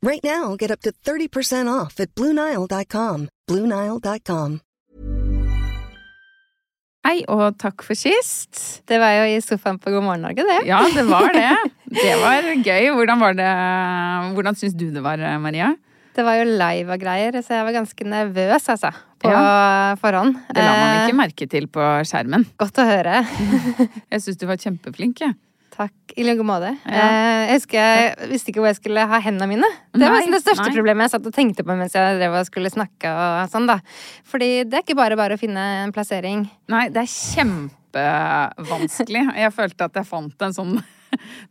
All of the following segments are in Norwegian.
Right now, get up to 30% off at BlueNile.com. BlueNile.com. Hei, og takk for sist. Det var jo i sofaen på God morgen Norge, det. Ja, det var det. Det var gøy. Hvordan var det Hvordan syns du det var, Maria? Det var jo live og greier, så jeg var ganske nervøs, altså. På ja. forhånd. Det la man ikke merke til på skjermen. Godt å høre. jeg syns du var kjempeflink, jeg. Ja. Takk. I like måte. Ja. Jeg husker jeg visste ikke hvor jeg skulle ha hendene mine. Det nei, var det største nei. problemet jeg satt og tenkte på mens jeg drev og skulle snakke og sånn, da. Fordi det er ikke bare bare å finne en plassering. Nei, det er kjempevanskelig. Jeg følte at jeg fant en sånn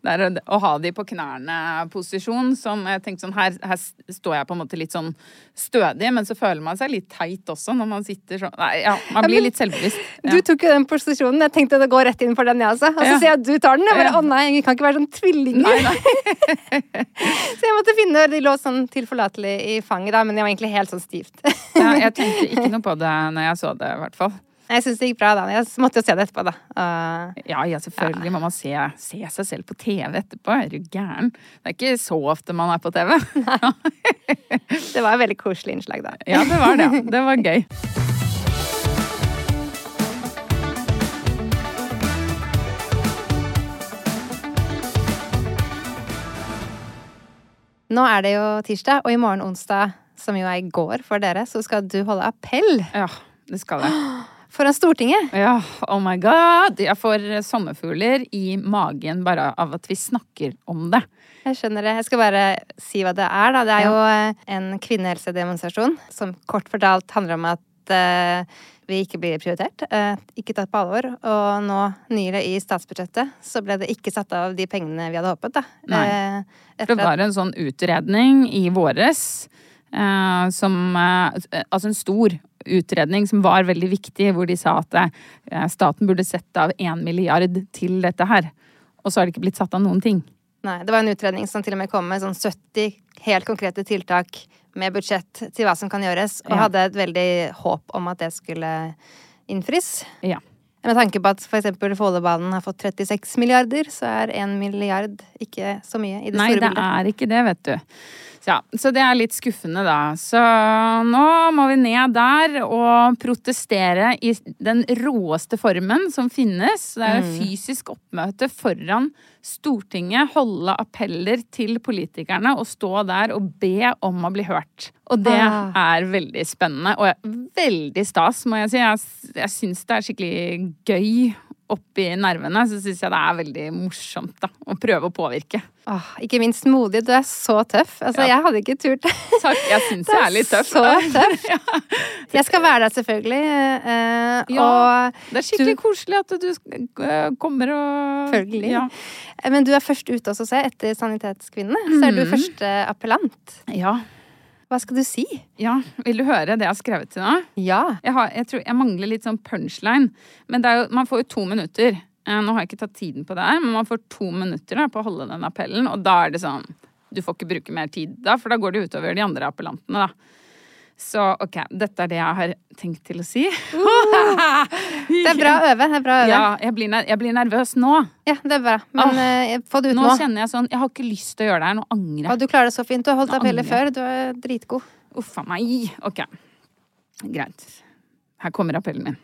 det er å ha de på knærne-posisjon som jeg tenkte sånn her, her, står jeg på en måte litt sånn stødig, men så føler man seg litt teit også når man sitter sånn Nei, ja, man blir litt selvbevisst. Ja. Du tok jo den posisjonen. Jeg tenkte det går rett inn for den, jeg også. Og så sier jeg at du tar den. Jeg bare å nei, jeg kan ikke være sånn tvillinger. Nei, nei. så jeg måtte finne De lå sånn tilforlatelig i fanget, da, men jeg var egentlig helt sånn stivt. ja, jeg tenkte ikke noe på det når jeg så det, i hvert fall. Jeg syns det gikk bra, da. Jeg måtte jo se det etterpå, da. Uh, ja, ja, selvfølgelig ja. må man se, se, seg selv på TV etterpå. Er du gæren? Det er ikke så ofte man er på TV. det var et veldig koselig innslag, da. ja, det var det. Det var gøy. Nå er det jo tirsdag, og i morgen onsdag, som jo er i går for dere, så skal du holde appell. Ja, det skal jeg. foran Stortinget. Ja, oh my god. Jeg får sommerfugler i magen bare av at vi snakker om det. Jeg skjønner det. Jeg skal bare si hva det er, da. Det er jo eh, en kvinnehelsedemonstrasjon som kort fortalt handler om at uh, vi ikke blir prioritert, uh, ikke tatt på alvor. Og nå nylig i statsbudsjettet så ble det ikke satt av de pengene vi hadde håpet, da. Nei. Uh, det var en sånn utredning i våres som Altså en stor utredning som var veldig viktig, hvor de sa at uh, staten burde sette av én milliard til dette her. Og så har det ikke blitt satt av noen ting. Nei, det var en utredning som til og med kom med sånn 70 helt konkrete tiltak med budsjett til hva som kan gjøres, og ja. hadde et veldig håp om at det skulle innfris. Ja. Med tanke på at f.eks. Follobanen har fått 36 milliarder, så er 1 milliard ikke så mye i det Nei, store bildet. Nei, det er ikke det, vet du. Ja, så det er litt skuffende, da. Så nå må vi ned der og protestere i den råeste formen som finnes. Det er jo fysisk oppmøte foran Stortinget, holde appeller til politikerne og stå der og be om å bli hørt. Og det ah. er veldig spennende og veldig stas, må jeg si. Jeg, jeg syns det er skikkelig gøy oppi nervene, så syns jeg det er veldig morsomt da, å prøve å påvirke. Åh, ikke minst modig. Du er så tøff. Altså, ja. jeg hadde ikke turt. Takk. Jeg syns jeg er litt tøff. Så tøff. ja. Jeg skal være der, selvfølgelig. Eh, ja. det er skikkelig du... koselig at du kommer og Selvfølgelig. Ja. Eh, men du er først ute også, se. Etter Sanitetskvinnene. Mm. Så er du mm. første appellant. Ja. Hva skal du si? Ja, Vil du høre det jeg har skrevet til deg? Ja. Jeg, har, jeg, tror, jeg mangler litt sånn punchline. Men jo, man får jo to minutter. Eh, nå har jeg ikke tatt tiden på det her, men man får to minutter da, på å holde den appellen. Og da er det sånn Du får ikke bruke mer tid da, for da går det utover de andre appellantene, da. Så ok, dette er det jeg har tenkt til å si. Det er bra å øve. Det er bra å øve. Ja, jeg blir, jeg blir nervøs nå. Ja, det er bra. Men ah, få det ut Nå nå. kjenner jeg sånn Jeg har ikke lyst til å gjøre det her. Nå angrer jeg. Og du klarer det så fint. Du har holdt appellet før. Du er dritgod. Uff a meg. Ok. Greit. Her kommer appellen min.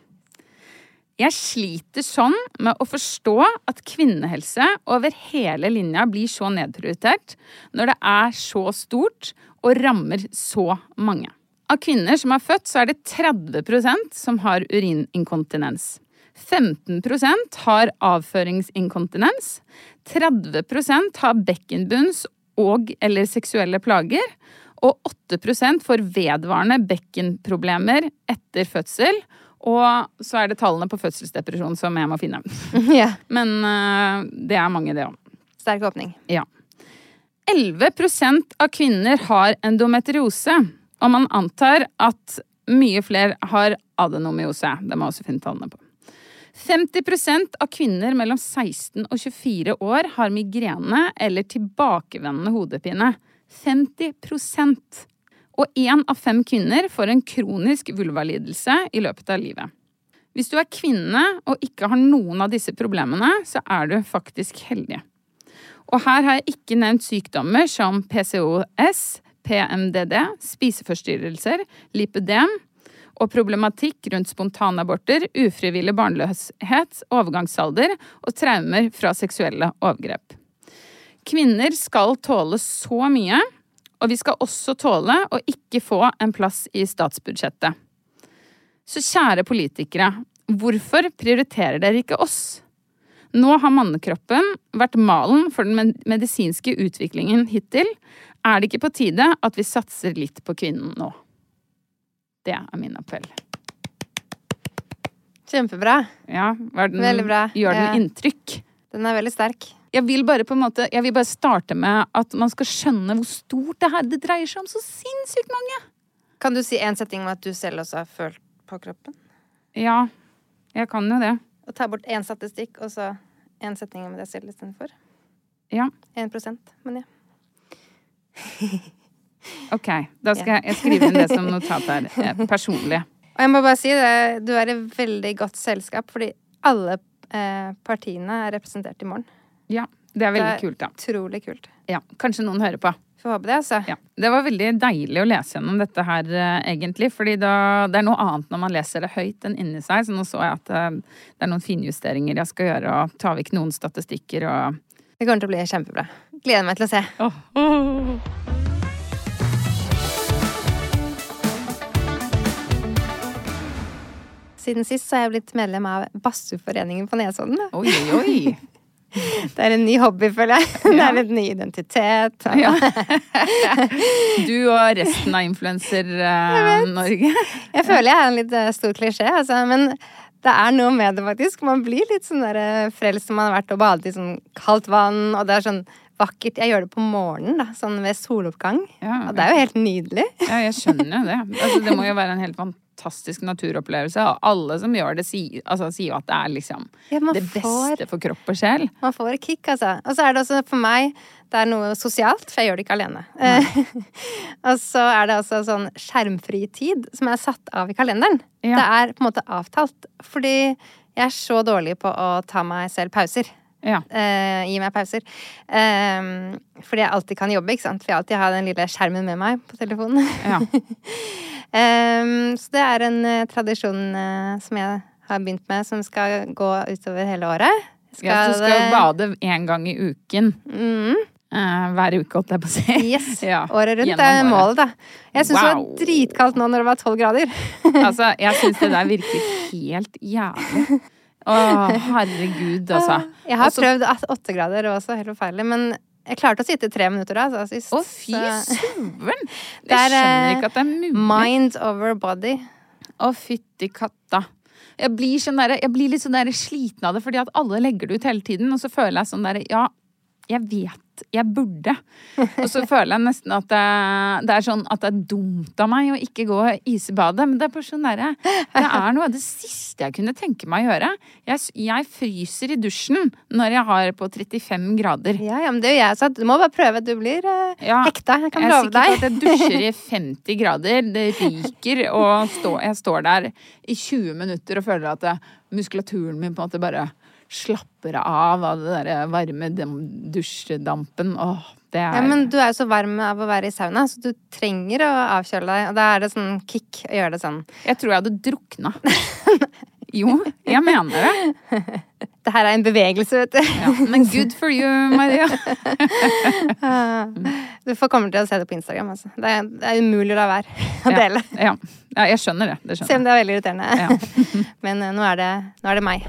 Jeg sliter sånn med å forstå at kvinnehelse over hele linja blir så nedprioritert når det er så stort og rammer så mange. Av kvinner som er født, så er det 30% som har urininkontinens. 15% har avføringsinkontinens. 30% har bekkenbunns og- eller seksuelle plager. Og 8 får vedvarende bekkenproblemer etter fødsel. Og så er det tallene på fødselsdepresjon som jeg må finne. Yeah. Men uh, det er mange, det òg. Sterk åpning. Ja. 11% av kvinner har endometriose, og man antar at mye flere har adenomyose. Det må jeg også finne tallene på. 50% av kvinner mellom 16 og 24 år har migrene eller tilbakevendende hodepine. 50% Og én av fem kvinner får en kronisk vulvalidelse i løpet av livet. Hvis du er kvinne og ikke har noen av disse problemene, så er du faktisk heldig. Og her har jeg ikke nevnt sykdommer som PCOS, PMDD, spiseforstyrrelser, lipødem og problematikk rundt spontanaborter, ufrivillig barnløshet, overgangsalder og traumer fra seksuelle overgrep. Kvinner skal tåle så mye, og vi skal også tåle å ikke få en plass i statsbudsjettet. Så kjære politikere, hvorfor prioriterer dere ikke oss? Nå har mannekroppen vært malen for den medisinske utviklingen hittil. Er det ikke på tide at vi satser litt på kvinnen nå? Det er min appell. Kjempebra. Ja, var den, Veldig bra. Gjør den Ja. inntrykk? Den er veldig sterk. Jeg vil bare på en måte, jeg vil bare starte med at man skal skjønne hvor stort det her det dreier seg om. Så sinnssykt mange! Kan du si en setning om at du selv også har følt på kroppen? Ja, jeg kan jo det. Og ta bort én statistikk, og så én setning om deg selv istedenfor? Ja, 1% men ja. ok. Da skal jeg, skrive inn det som notat her. eh, Personlig. Og jeg må bare si det, du er i veldig godt selskap, fordi alle eh, partiene er representert i morgen. Ja, det er veldig Det er kult, da. Utrolig kult. Ja, kanskje noen hører på. Får håpe det, altså. Ja. Det var veldig deilig å lese gjennom dette her, eh, egentlig. Fordi da, det er noe annet når man leser det høyt enn inni seg. Så nå så jeg at det er noen finjusteringer jeg skal gjøre, og tar vekk noen statistikker og Det kommer til å bli kjempebra. Gleder meg til å se. Siden sist så har jeg blitt medlem av Bassuforeningen på Nesodden. Oi, oi. Det er en ny hobby, føler jeg. Det er en ny identitet. Ja. Du og resten av Influenser-Norge. Jeg føler jeg er en litt eh, stor klisjé, altså, men det er noe med det, faktisk. Man blir litt sånn der eh, frelst når man har vært og badet i sånn kaldt vann, og det er sånn vakkert. Jeg gjør det på morgenen, da, sånn ved soloppgang. Ja, Og det er jo helt nydelig. Ja, jeg skjønner det. Altså, det må jo være en helt fantastisk naturopplevelse. Og alle som gjør det, sier, altså, sier at det er liksom Ja, det får- beste for kropp og sjel. Man får et kick, altså. Og så er det også for meg det er noe sosialt, for jeg gjør det ikke alene. Og så er det også sånn skjermfri tid som er satt av i kalenderen. Ja. Det er på en måte avtalt. Fordi jeg er så dårlig på å ta meg selv pauser. Ja. Eh, gi meg pauser. Eh, fordi jeg alltid kan jobbe, ikke sant. For jeg alltid har den lille skjermen med meg på telefonen. ja. Eh, så det er en eh, tradisjon eh, som jeg har begynt med, som skal gå utover hele året. Skal ja så skal bade én gang i uken. Mm. Hver uke, holdt jeg på å si. Yes. Ja, Året rundt er målet, da. Jeg syns det var dritkaldt nå når det var tolv grader. Altså, jeg syns det der virker helt jævlig. Å, herregud, altså. Jeg har Også- prøvd åtte grader, var også helt forferdelig. Men jeg klarte å sitte tre minutter da, altså. Å, fy søren! Jeg er, skjønner eh, ikke at det er mulig. Mind over body. Å, fytti katta. Jeg blir, sånn der, jeg blir litt sånn sliten av det, fordi at alle legger det ut hele tiden. Og så føler jeg sånn der Ja, jeg vet jeg burde. Og så føler jeg nesten at det, det, er sånn at det er dumt av meg å ikke gå isbadet. Men det er bare sånn derre Det er noe av det siste jeg kunne tenke meg å gjøre. Jeg, jeg fryser i dusjen når jeg har på 35 grader. Ja, ja, men det gjør jeg så Du må bare prøve. Du blir uh, ja, hekta. Jeg kan love deg. Jeg er sikker på at jeg dusjer i 50 grader. Det ryker, og stå, jeg står der i 20 minutter og føler at muskulaturen min på en måte bare slapper av av det der varme dusjdampen. Åh, det er Ja, men du er jo så varm av å være i sauna, så du trenger å avkjøle deg. Og da er det sånn kick å gjøre det sånn. Jeg tror jeg hadde drukna. jo, jeg mener det. Det her er en bevegelse, vet du. Ja, men good for you, Maria. du får komme til å se det på Instagram, altså. Det er, det er umulig å la være å dele. Ja, ja. jeg skjønner det. det skjønner. Selv om det er veldig irriterende. men uh, nå, er det, nå er det meg.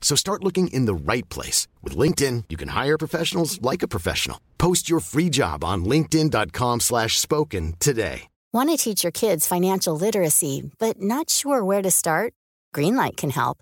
So start looking in the right place. With LinkedIn, you can hire professionals like a professional. Post your free job on linkedin.com slash spoken today. Want to teach your kids financial literacy, but not sure where to start? Greenlight can help.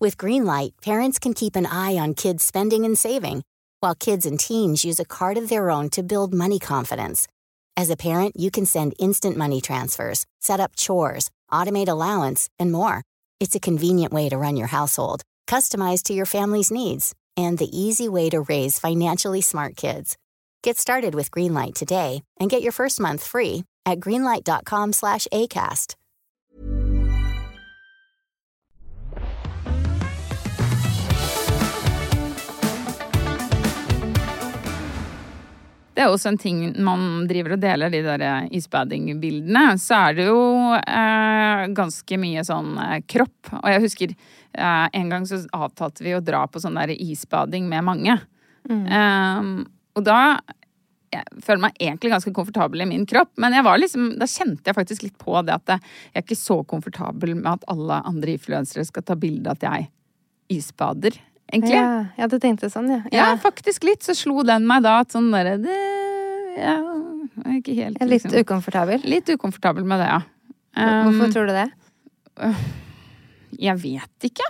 With Greenlight, parents can keep an eye on kids' spending and saving, while kids and teens use a card of their own to build money confidence. As a parent, you can send instant money transfers, set up chores, automate allowance, and more. It's a convenient way to run your household, customized to your family's needs, and the easy way to raise financially smart kids. Get started with Greenlight today and get your first month free at greenlight.com slash ACAST. Det er også en ting man driver og deler, de der isbading-bildene. Så er det jo eh, ganske mye sånn eh, kropp. Og jeg husker eh, en gang så avtalte vi å dra på sånn der isbading med mange. Mm. og da jeg føler meg egentlig ganske komfortabel i min kropp, men jeg var liksom, da kjente jeg faktisk litt på det at jeg er ikke så komfortabel med at alle andre influensere skal ta bilde av at jeg isbader egentlig. Ja, ja, du tenkte sånn, ja. ja. ja. faktisk litt. Så slo den meg da at sånn derre det Ja, ikke helt Litt liksom. ukomfortabel? Litt ukomfortabel med det, ja. Hvorfor um, tror du det? Jeg vet ikke.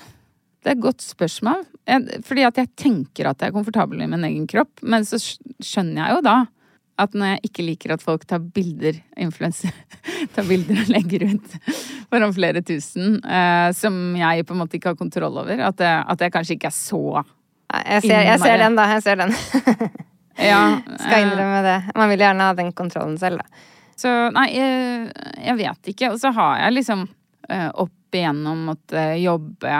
Det er et godt spørsmål. Jeg, fordi at jeg tenker at jeg er komfortabel i min egen kropp, men så skjønner jeg jo da at når jeg ikke liker at folk tar bilder, tar bilder og legger ut foran flere tusen, eh, som jeg på en måte ikke har kontroll over, at, jeg, at jeg kanskje ikke er så jeg ser, jeg ser den, da. Jeg ser den. ja, Skal eh. innrømme det. Man vil gjerne ha den kontrollen selv, da. Så nei, jeg, jeg vet ikke. Og så har jeg liksom eh, opp igjennom måtte jobbe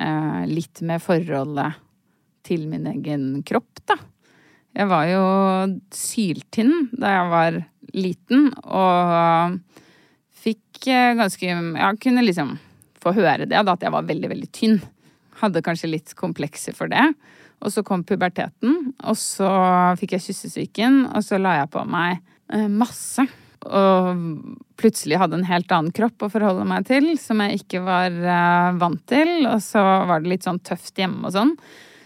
eh, litt med forholdet til min egen kropp, da. Jeg var jo syltynn da jeg var liten, og fikk eh, ganske Ja, kunne liksom få høre det, da, at jeg var veldig, veldig tynn. Hadde kanskje litt komplekser for det. Og så kom puberteten, og så fikk jeg kyssesyken, og så la jeg på meg eh, masse. Og plutselig hadde en helt annen kropp å forholde meg til, som jeg ikke var uh, vant til. Og så var det litt sånn tøft hjemme og sånn.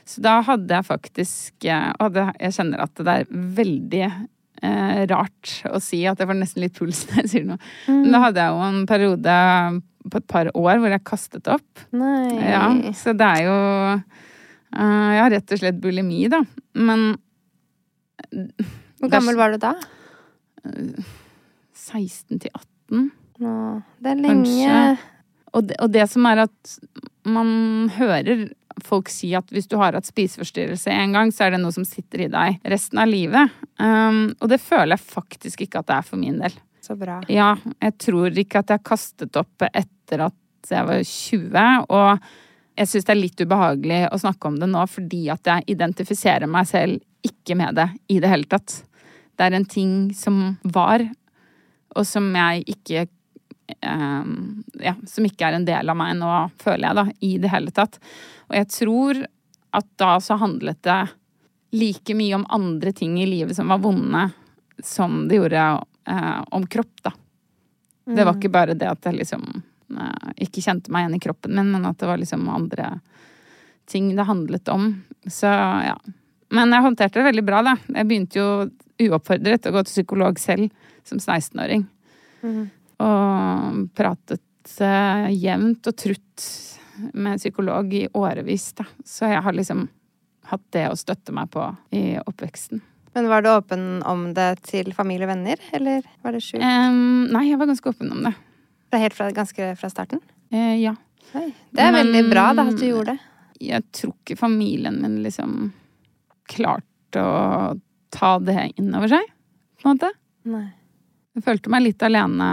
Så da hadde jeg faktisk eh, Og det, jeg kjenner at det er veldig uh, rart å si at jeg får nesten litt puls når jeg sier noe. Mm. Men da hadde jeg jo en periode på et par år hvor jeg kastet opp. Nei. Ja, så det er jo Jeg har rett og slett bulimi, da. Men Hvor gammel var du da? 16 til 18. Nå, det er lenge. Kanskje. Og det, og det som er at man hører folk si at hvis du har hatt spiseforstyrrelse en gang, så er det noe som sitter i deg resten av livet. Um, og det føler jeg faktisk ikke at det er for min del. Så bra. Ja, jeg tror ikke at jeg har kastet opp etter at jeg var 20, og jeg syns det er litt ubehagelig å snakke om det nå fordi at jeg identifiserer meg selv ikke med det i det hele tatt. Det er en ting som var, og som jeg ikke eh, Ja, som ikke er en del av meg nå, føler jeg, da, i det hele tatt. Og jeg tror at da så handlet det like mye om andre ting i livet som var vonde, som det gjorde eh, om kropp, da. Det var ikke bare det at jeg liksom eh, ikke kjente meg igjen i kroppen min, men at det var liksom andre ting det handlet om. Så ja. Men jeg håndterte det veldig bra, da. Jeg begynte jo uoppfordret å gå til psykolog selv som 16-åring. Og pratet eh, jevnt og trutt med en psykolog i årevis, da. Så jeg har liksom hatt det å støtte meg på i oppveksten. Men var du åpen om det til familie og venner, eller var det skjult? Um, nei, jeg var ganske åpen om det. Fra helt fra, ganske fra starten? Eh, ja. Oi. Det er Men- veldig bra da, at du gjorde det. Jeg tror ikke familien min liksom klarte å ta det inn over seg, på en måte. Nei. Jeg følte meg litt alene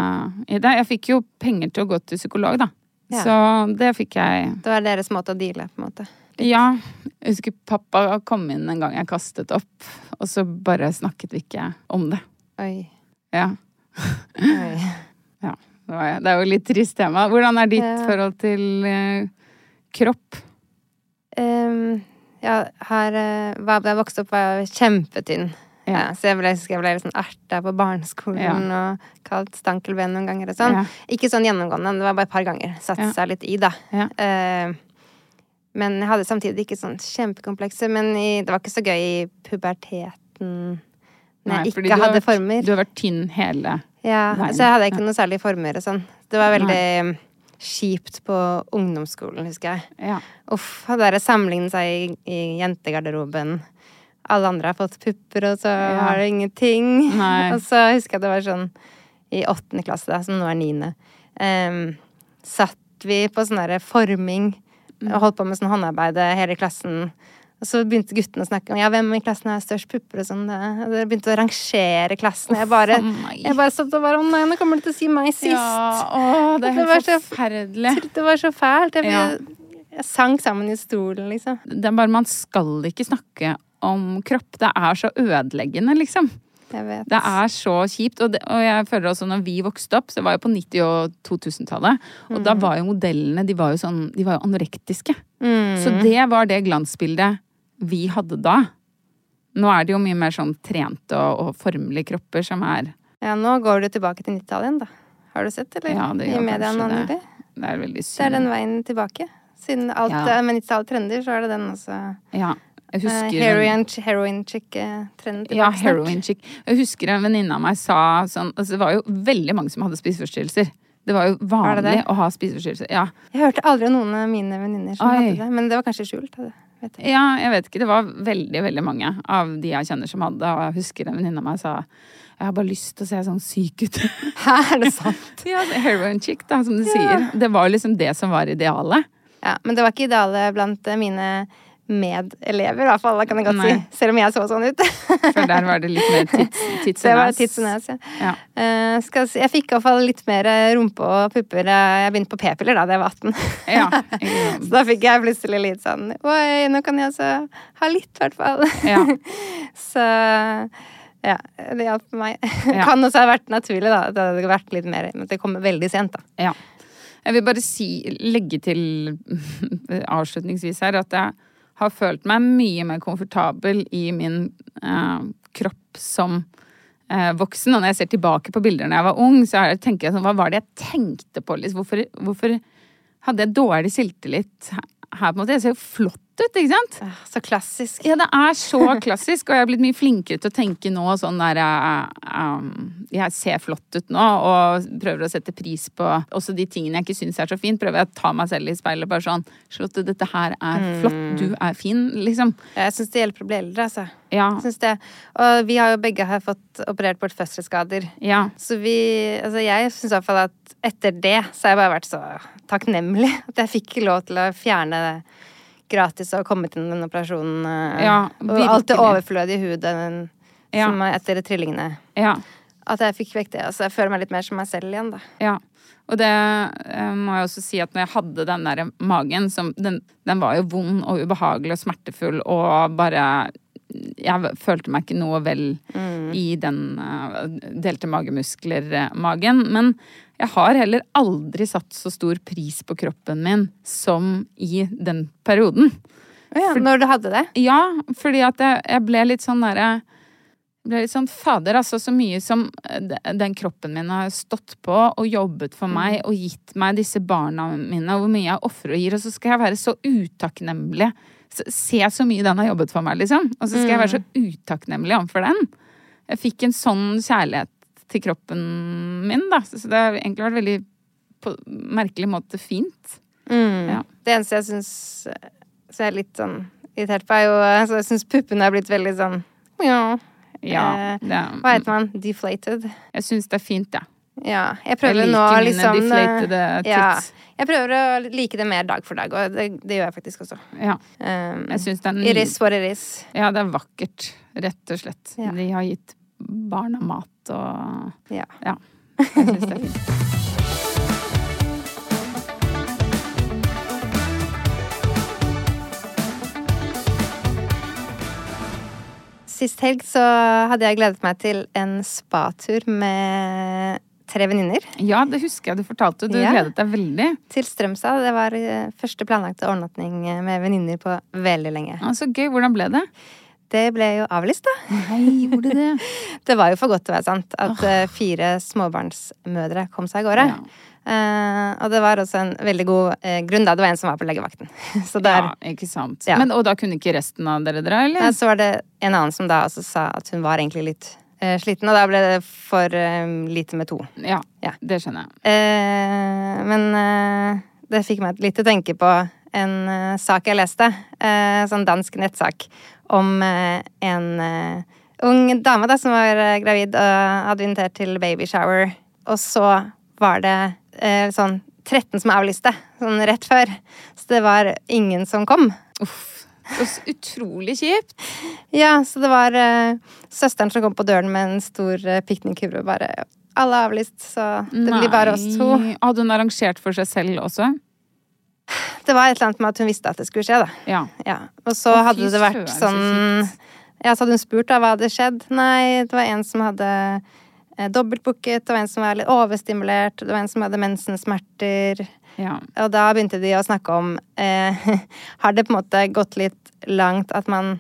i det. Jeg fikk jo penger til å gå til psykolog, da. Ja. Så det fikk jeg. Det var deres måte å deale, på en måte. Ja. Jeg husker pappa kom inn en gang jeg kastet opp, og så bare snakket vi ikke om det. Oi. Ja. Oi. ja. Det er jo litt trist tema. Hvordan er ditt Ja. forhold til eh, kropp? Um, ja, her eh, Da jeg vokste opp, var jeg kjempetynn. Ja. Ja. så jeg ble, jeg ble litt sånn erta på barneskolen og kalt stankelben noen ganger og sånn. Ja. Ikke sånn gjennomgående, det var bare et par ganger. Satte Ja. seg litt i, da. Ja. Eh, men jeg hadde samtidig ikke sånn kjempekomplekser. Men i, det var ikke så gøy i puberteten når Nei, jeg ikke hadde vært- former. Du har vært tynn hele Ja, veien. så jeg hadde ikke noe særlig former og sånn. Det var veldig kjipt på ungdomsskolen, husker jeg. Ja. Uff, det der sammenligne seg i, i jentegarderoben. Alle andre har fått pupper, og så Ja. har du ingenting. Og så husker jeg det var sånn i åttende klasse, da, som nå er niende, um, satt vi på sånn derre forming Mm. og holdt på med sånn håndarbeid hele klassen. Og så begynte guttene å snakke om ja, hvem i klassen har størst pupper og sånn. Dere begynte å rangere klassen. Jeg bare, Uff jeg bare satt og bare Å nei, nå kommer de til å si meg sist. Ja, å, det er Det var helt så- forferdelig. Det var så fælt. Jeg, Ja. jeg sank sammen i stolen, liksom. Det er bare man skal ikke snakke om kropp. Det er så ødeleggende, liksom. Det er så kjipt. Og, det, og jeg føler også når vi vokste opp, så var jeg på 90- og 2000-tallet, og da var jo modellene de var jo sånn, de var jo anorektiske. Mm. Så det var det glansbildet vi hadde da. Nå er det jo mye mer sånn trente og, og formelige kropper som er Ja, nå går du tilbake til 90-tallet igjen, da. Har du sett, eller? Ja, det I gjør media kanskje nå det. nylig. Det er veldig Det er den veien tilbake. Siden alt Ja. med 90-tallet trender, så er det den også. Ja. Jeg Uh, husker heroin, heroin chick-trenden Ja, heroin chick. Jeg husker en venninne av meg sa sånn altså Det var jo veldig mange som hadde spiseforstyrrelser. Det var jo Var det vanlig det? å ha spiseforstyrrelser. Ja. Jeg hørte aldri om noen av mine venninner som Oi. hadde det, men det var kanskje skjult. Vet jeg. ja, jeg vet ikke. Det var veldig, veldig mange av de jeg kjenner som hadde. Og jeg husker en venninne av meg sa jeg har bare lyst til å se sånn syk ut. Hæ, er det sant? ja, er heroin chick, da, som du sier. Det var liksom det som var idealet. Ja, men det var ikke idealet blant eh, mine medelever, i hvert fall. kan jeg godt Nei. si. Selv om jeg så sånn ut. For der var det litt mer tits, tits Det var og nes, ja. Ja. Uh, si, jeg fikk iallfall litt mer eh, rumpe og pupper. eh, Jeg begynte på p-piller da da jeg var 18. Ja. Så da fikk jeg plutselig litt sånn Oi, nå kan jeg altså ha litt, i hvert fall. Ja. Så ja, det hjalp meg. Ja. Kan også ha vært naturlig, da. Det hadde vært litt mer Men det kom veldig sent, da. Ja. Jeg vil bare si, legge til avslutningsvis her at jeg har følt meg mye mer komfortabel i min eh, kropp som eh, voksen. Og når jeg ser tilbake på bilder da jeg var ung, så er- tenker jeg sånn Hva var det jeg tenkte på? Liksom? Hvorfor, hvorfor hadde jeg dårlig selvtillit her, på en måte? Jeg ser jo flott ut, ikke sant? Så klassisk. Ja, det er så klassisk, og jeg har blitt mye flinkere til å tenke nå sånn der eh, um, Jeg ser flott ut nå, og prøver å sette pris på også de tingene jeg ikke syns er så fint. Prøver jeg å ta meg selv i speilet bare sånn Charlotte, dette her er flott. Du er fin, liksom. Jeg syns det hjelper å bli eldre, altså. Ja. Og vi har jo begge her fått operert bort fødselsskader. Ja. Så vi Altså, jeg syns i hvert fall at etter det så har jeg bare vært så takknemlig at jeg fikk lov til å fjerne det gratis å komme til den operasjonen. eh, Ja, og alt det overflødige i huden Ja. som er etter trillingene. ja. At jeg fikk vekk det. Altså, jeg føler meg litt mer som meg selv igjen, da. Ja. Og det eh, må jeg også si at når jeg hadde den der magen, som, den, den var jo vond og ubehagelig og smertefull og bare Jeg følte meg ikke noe vel i den uh, delte magemuskler-magen. Men jeg har heller aldri satt så stor pris på kroppen min som i den perioden. Når du hadde det? Ja, fordi at jeg, jeg ble litt sånn derre ble litt sånn Fader, altså, så mye som den kroppen min har stått på og jobbet for meg og gitt meg disse barna mine, og hvor mye jeg ofrer og gir, og så skal jeg være så utakknemlig. Se så mye den har jobbet for meg, liksom. Og så skal jeg være så utakknemlig overfor den. Jeg fikk en sånn kjærlighet til kroppen min, da. Så det har egentlig vært veldig på merkelig måte fint. Ja. Det eneste jeg syns Så jeg er litt sånn irritert på, er jo altså, Jeg syns puppene er blitt veldig sånn ja. Ja, Eh, Hva heter man? Deflated. jeg syns det er fint, ja. Ja. Jeg prøver jeg nå liksom eh, ja. Jeg prøver å like det mer dag for dag, og det, det gjør jeg faktisk også. Ja. Um, Jeg syns den Iris for ny- is what it is. Ja, det er vakkert, rett og slett. Ja. De har gitt barna mat og Ja. Ja. Jeg syns det er fint. Sist helg så hadde jeg gledet meg til en spatur med tre venninner Ja, det husker jeg du fortalte. Du Ja. gledet deg veldig. til Strømstad. Det var eh, første planlagte overnatting eh, med venninner på veldig lenge. Ja, så gøy. Hvordan ble det? Det ble jo avlyst, da. Nei, gjorde det? Det var jo for godt til å være sant at oh. fire småbarnsmødre kom seg av gårde. Ja. Uh, og det var også en veldig god uh, grunn, da. Det var en som var på legevakten. Så der Ja, ikke sant. Ja. Men, og da kunne ikke resten av dere dra, eller? Ja, så var det en annen som da også sa at hun var egentlig litt sliten, og da ble det for eh, lite med to. Ja, Ja. det skjønner jeg. Eh, men eh, det fikk meg litt til å tenke på en eh, sak jeg leste. Eh, sånn dansk nettsak om eh, en eh, ung dame da, som var eh, gravid og hadde invitert til babyshower. Og så var det eh, sånn 13 som avlyste, sånn rett før. Så det var ingen som kom. Uff. Utrolig kjipt. Ja, så det var uh, søsteren som kom på døren med en stor uh, piknikhue og bare Alle er avlyst, så det blir bare oss to. Hadde hun arrangert for seg selv også? Det var et eller annet med at hun visste at det skulle skje, da. Ja. Ja. Og så og hadde det vært sånn Ja, så hadde hun spurt da hva hadde skjedd. Nei, det var en som hadde eh, dobbeltbooket, det var en som var litt overstimulert, det var en som hadde mensensmerter. Ja. Og da begynte de å snakke om eh, Har det på en måte gått litt langt at man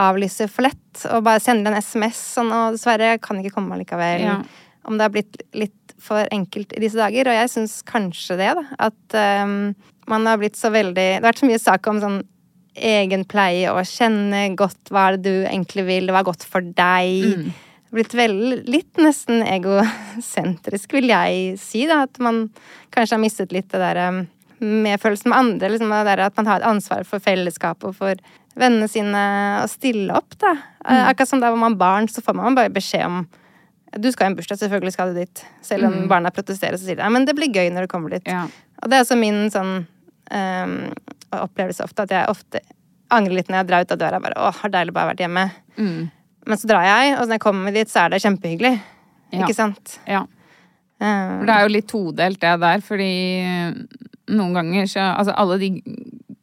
avlyser for lett og bare sender en SMS sånn og dessverre, kan ikke komme allikevel. Ja. Om det har blitt litt for enkelt i disse dager. Og jeg syns kanskje det, da. At eh, man har blitt så veldig Det har vært så mye sak om sånn egenpleie og kjenne godt hva er det du egentlig vil, hva er godt for deg. Blitt vel, litt nesten egosentrisk, vil jeg si. da, At man kanskje har mistet litt det der medfølelsen med andre. liksom det der At man har et ansvar for fellesskapet og for vennene sine og stille opp. da. Mm. Akkurat som da var man barn, så får man bare beskjed om du skal i en bursdag, selvfølgelig skal du dit. Selv om barna protesterer, så sier de men det blir gøy når du kommer dit. Ja. Og det er også min sånn um, opplevelse ofte, at jeg ofte angrer litt når jeg drar ut av døra. bare, å, har deilig bare vært hjemme. Mm. Men så drar jeg, og når jeg kommer dit, så er det kjempehyggelig. Ja. Ikke sant? ja. Eh, For det er jo litt todelt det der, fordi noen ganger så Altså alle de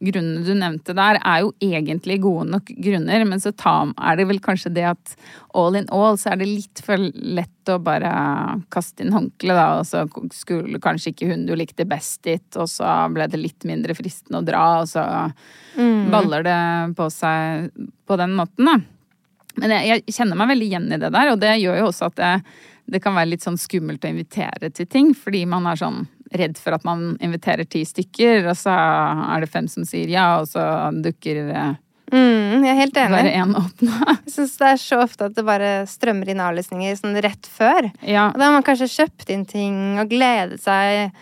grunnene du nevnte der, er jo egentlig gode nok grunner, men så er det vel kanskje det at all in all så er det litt for lett å bare kaste inn håndkleet, da, og så skulle kanskje ikke hun du likte best dit, og så ble det litt mindre fristende å dra, og så baller det på seg på den måten, da. Men jeg, jeg kjenner meg veldig igjen i det der, og det gjør jo også at det, det kan være litt sånn skummelt å invitere til ting, fordi man er sånn redd for at man inviterer ti stykker, og så er det fem som sier ja, og så dukker eh, Mm, jeg er helt enig. bare én åpna. Jeg syns det er så ofte at det bare strømmer inn avlysninger sånn rett før. Ja. Og da har man kanskje kjøpt inn ting og gledet seg.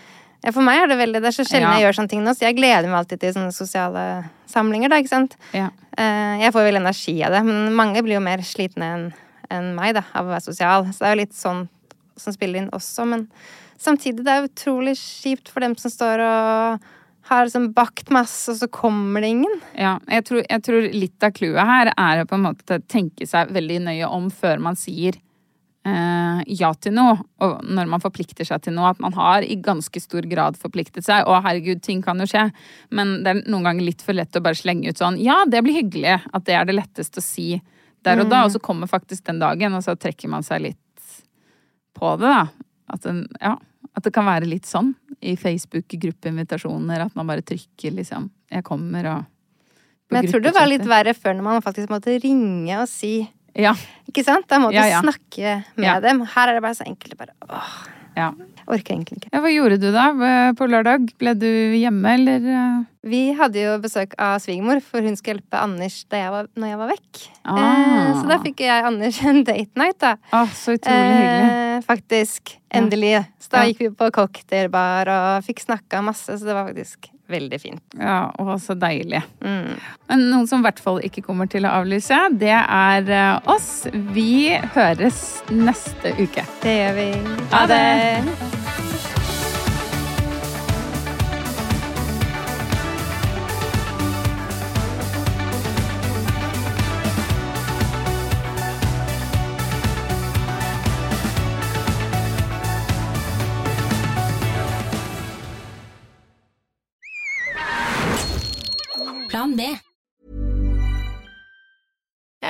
Ja, for meg er det veldig Det er så sjelden Ja. jeg gjør sånne ting nå, så jeg gleder meg alltid til sånne sosiale samlinger, da, ikke sant. ja. Eh, Jeg får vel energi av det, men mange blir jo mer slitne enn en meg, da, av å være sosial. Så det er jo litt sånn som spiller inn også, men samtidig, det er utrolig kjipt for dem som står og har liksom bakt masse, og så kommer det ingen. Ja, jeg tror, jeg tror litt av clouet her er å på en måte tenke seg veldig nøye om før man sier eh, ja til noe. Og når man forplikter seg til noe, at man har i ganske stor grad forpliktet seg. Og herregud, ting kan jo skje. Men det er noen ganger litt for lett å bare slenge ut sånn ja, det blir hyggelig. At det er det letteste å si der og da. Og så kommer faktisk den dagen, og så trekker man seg litt på det, da. At, den, ja, at det kan være litt sånn i Facebook-gruppeinvitasjoner, at man bare trykker liksom 'jeg kommer' og Men jeg tror det var litt verre før når man faktisk måtte ringe og si Ja. Ikke sant? Da må du Ja, ja. snakke med dem. Her er det bare så enkelt. Bare, åh, ja. Orker egentlig ikke. Ja, hva gjorde du da eh, på lørdag? Ble du hjemme, eller? eh? Vi hadde jo besøk av svigermor, for hun skulle hjelpe Anders jeg var, når jeg var vekk. Ah. Eh, så da fikk jeg Anders en date night, da. Å, så utrolig hyggelig. Eh, faktisk. Endelig. Så da Ja. gikk vi på cocktailbar og fikk snakka masse, så det var faktisk veldig fint. Ja, og så deilig. Mm. Men noen som i hvert fall ikke kommer til å avlyse, det er eh, oss. Vi høres neste uke. Det gjør vi. Ha det.